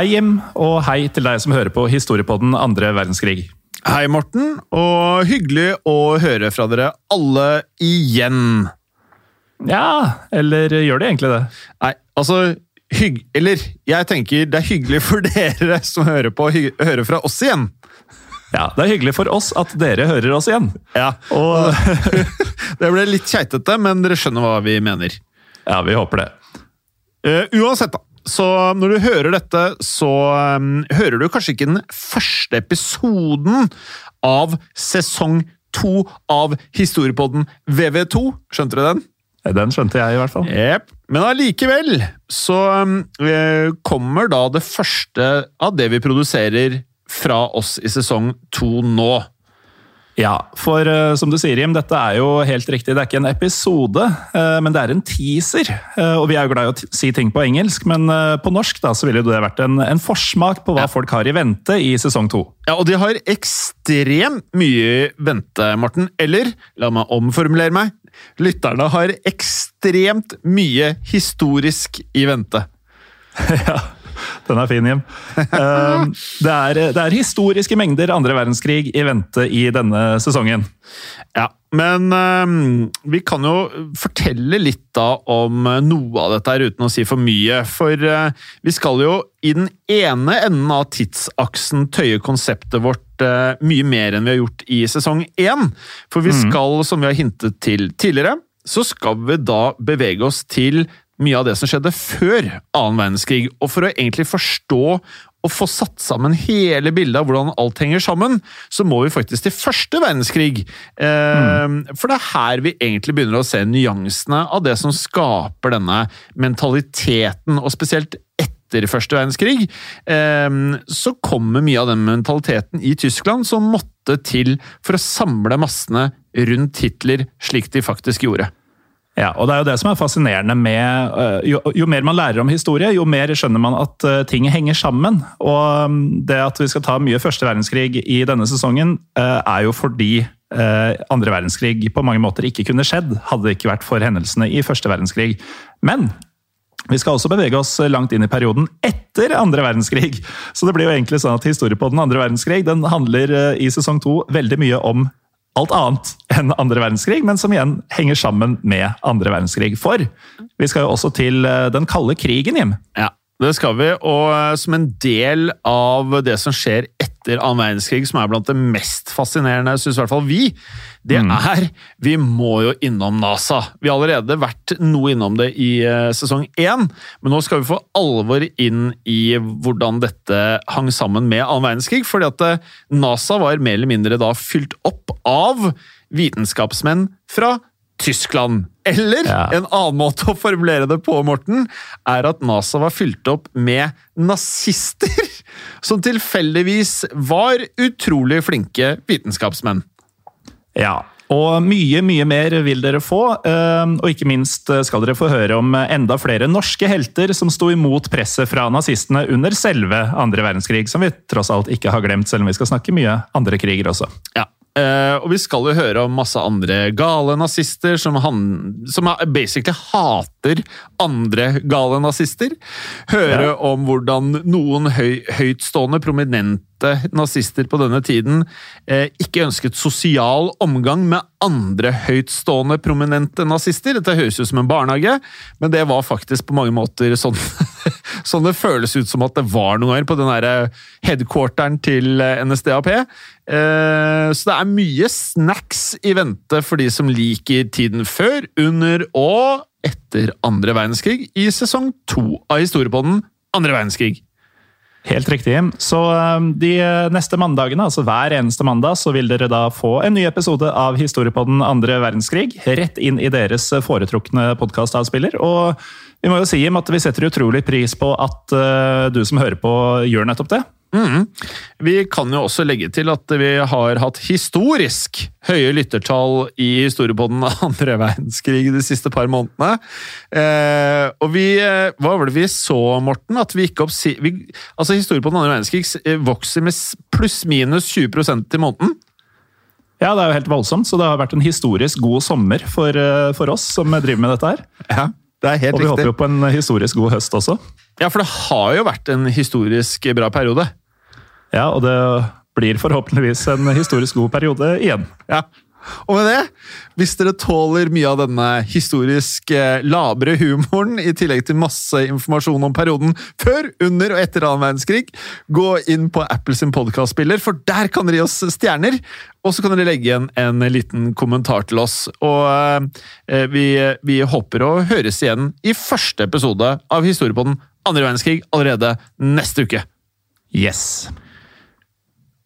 Hei, Jim, og hei til deg som hører på Historiepodden andre verdenskrig. Hei, Morten, og hyggelig å høre fra dere alle igjen. Ja, eller gjør det egentlig det? Nei, altså hygg... Eller, jeg tenker det er hyggelig for dere som hører på, hy høre fra oss igjen. Ja, det er hyggelig for oss at dere hører oss igjen. Ja, Og Det ble litt keitete, men dere skjønner hva vi mener. ja, vi håper det. Uh, uansett, da. Så når du hører dette, så um, hører du kanskje ikke den første episoden av sesong to av Historiepodden VV2. Skjønte du den? Den skjønte jeg i hvert fall. Yep. Men allikevel så eh, kommer da det første av det vi produserer fra oss i sesong to nå. Ja, for uh, som du sier, Jim, dette er jo helt riktig. Det er ikke en episode, uh, men det er en teaser. Uh, og vi er jo glad i å si ting på engelsk, men på norsk da, så ville det vært en, en forsmak på hva folk har i vente i sesong to. Ja, og de har ekstremt mye i vente, Morten. Eller, la meg omformulere meg, lytterne har ekstremt mye historisk i vente. ja, den er fin, Jim. Eh, det, er, det er historiske mengder andre verdenskrig i vente i denne sesongen. Ja, men øhm, vi kan jo fortelle litt da om noe av dette her uten å si for mye. For øh, vi skal jo i den ene enden av tidsaksen tøye konseptet vårt øh, mye mer enn vi har gjort i sesong én. For vi skal, som vi har hintet til tidligere, så skal vi da bevege oss til mye av det som skjedde før annen verdenskrig. Og for å egentlig forstå og få satt sammen hele bildet av hvordan alt henger sammen, så må vi faktisk til første verdenskrig. Mm. For det er her vi egentlig begynner å se nyansene av det som skaper denne mentaliteten, og spesielt etter første verdenskrig, eh, så kommer mye av den mentaliteten i Tyskland som måtte til for å samle massene rundt Hitler, slik de faktisk gjorde. Ja, og det er jo det som er fascinerende med øh, jo, jo mer man lærer om historie, jo mer skjønner man at øh, ting henger sammen. Og mm, det at vi skal ta mye første verdenskrig i denne sesongen, øh, er jo fordi andre verdenskrig på mange måter ikke kunne skjedd, hadde det ikke vært for hendelsene i første verdenskrig. Men vi skal også bevege oss langt inn i perioden etter andre verdenskrig. Så det blir jo egentlig sånn at historie på den andre verdenskrig den handler i sesong to veldig mye om alt annet enn andre verdenskrig, men som igjen henger sammen med andre verdenskrig. For vi skal jo også til eh, den kalde krigen, Jim. Ja, det skal vi. Og eh, som en del av det som skjer etter annen verdenskrig, som er blant det mest fascinerende, syns i hvert fall vi, det er Vi må jo innom NASA. Vi har allerede vært noe innom det i eh, sesong én, men nå skal vi for alvor inn i hvordan dette hang sammen med annen verdenskrig. fordi at eh, NASA var mer eller mindre da fylt opp av vitenskapsmenn fra Tyskland. Eller Ja. en annen måte å formulere det på, Morten, er at NASA var fylt opp med nazister som tilfeldigvis var utrolig flinke vitenskapsmenn. Ja, og mye, mye mer vil dere få. eh, Og ikke minst skal dere få høre om enda flere norske helter som sto imot presset fra nazistene under selve andre verdenskrig, som vi tross alt ikke har glemt, selv om vi skal snakke mye andre kriger også. Ja. Eh, og vi skal jo høre om masse andre gale nazister som, han, som basically hater andre gale nazister. Høre Ja. om hvordan noen høy, høytstående, prominente nazister på denne tiden uh, ikke ønsket sosial omgang med andre høytstående, prominente nazister. Dette høres ut som en barnehage, men det var faktisk på mange måter sånn, sånn det føles ut som at det var noen ganger på den headquarteren til eh, NSDAP. Eh, Så det er mye snacks i vente for de som liker tiden før, under og etter andre verdenskrig i sesong to av Historiepodden andre verdenskrig. Helt riktig. Så eh, de neste mandagene, altså hver eneste mandag, så vil dere da få en ny episode av Historiepodden andre verdenskrig. Rett inn i deres foretrukne podkastavspiller. Og vi må jo si Jim, at vi setter utrolig pris på at eh, du som hører på, gjør nettopp det. Mhm. Vi kan jo også legge til at vi har hatt historisk høye lyttertall i historiepodden andre verdenskrig de siste par månedene. Eh, og vi eh, Hva var det vi så, Morten? At vi gikk opp si, vi, Altså, historiepodden andre verdenskrig eh, vokser med pluss-minus 20% i måneden. Ja, det er jo helt voldsomt, så det har vært en historisk god sommer for, eh, for oss som driver med dette her. Ja, det er helt Og vi riktig. håper jo på en historisk god høst også. Ja, for det har jo vært en historisk bra periode. Ja, og det blir forhåpentligvis en historisk god periode igjen. Ja. Og med det, hvis dere tåler mye av denne historisk eh, labre humoren, i tillegg til masse informasjon om perioden før, under og etter annen verdenskrig, gå inn på Apples podkastspiller, for der kan dere gi oss stjerner! Og så kan dere legge igjen en liten kommentar til oss. Og eh, vi, vi håper å høres igjen i første episode av Historiepodden andre verdenskrig allerede neste uke. Yes.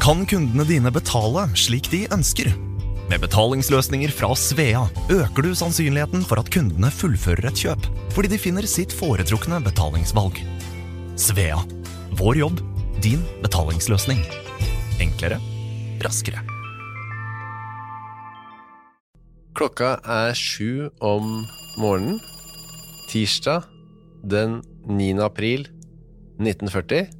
Kan kundene dine betale slik de ønsker? Med betalingsløsninger fra Svea øker du sannsynligheten for at kundene fullfører et kjøp, fordi de finner sitt foretrukne betalingsvalg. Svea vår jobb, din betalingsløsning. Enklere, raskere. Klokka er sju om morgenen. Tirsdag den 9. april 1940.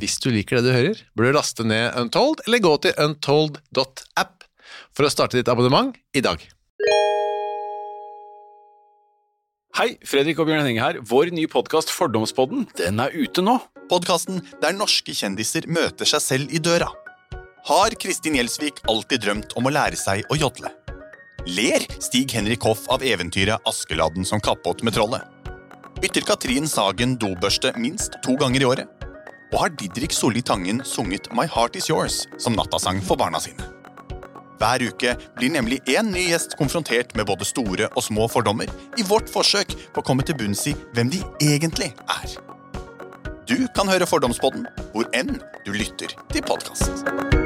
Hvis du liker det du hører, bør du laste ned Untold, eller gå til untold.app for å starte ditt abonnement i dag. Hei, Fredrik og Bjørn Henning her. Vår nye podkast Fordomspodden den er ute nå. Podkasten der norske kjendiser møter seg selv i døra. Har Kristin Gjelsvik alltid drømt om å lære seg å jodle? Ler Stig-Henrik Hoff av eventyret Askeladden som kappåt med trollet? Bytter Katrin Sagen dobørste minst to ganger i året? Og har Didrik Solli Tangen sunget My Heart Is Yours som nattasang for barna sine? Hver uke blir nemlig én ny gjest konfrontert med både store og små fordommer i vårt forsøk på å komme til bunns i hvem de egentlig er. Du kan høre Fordomspodden hvor enn du lytter til podkast.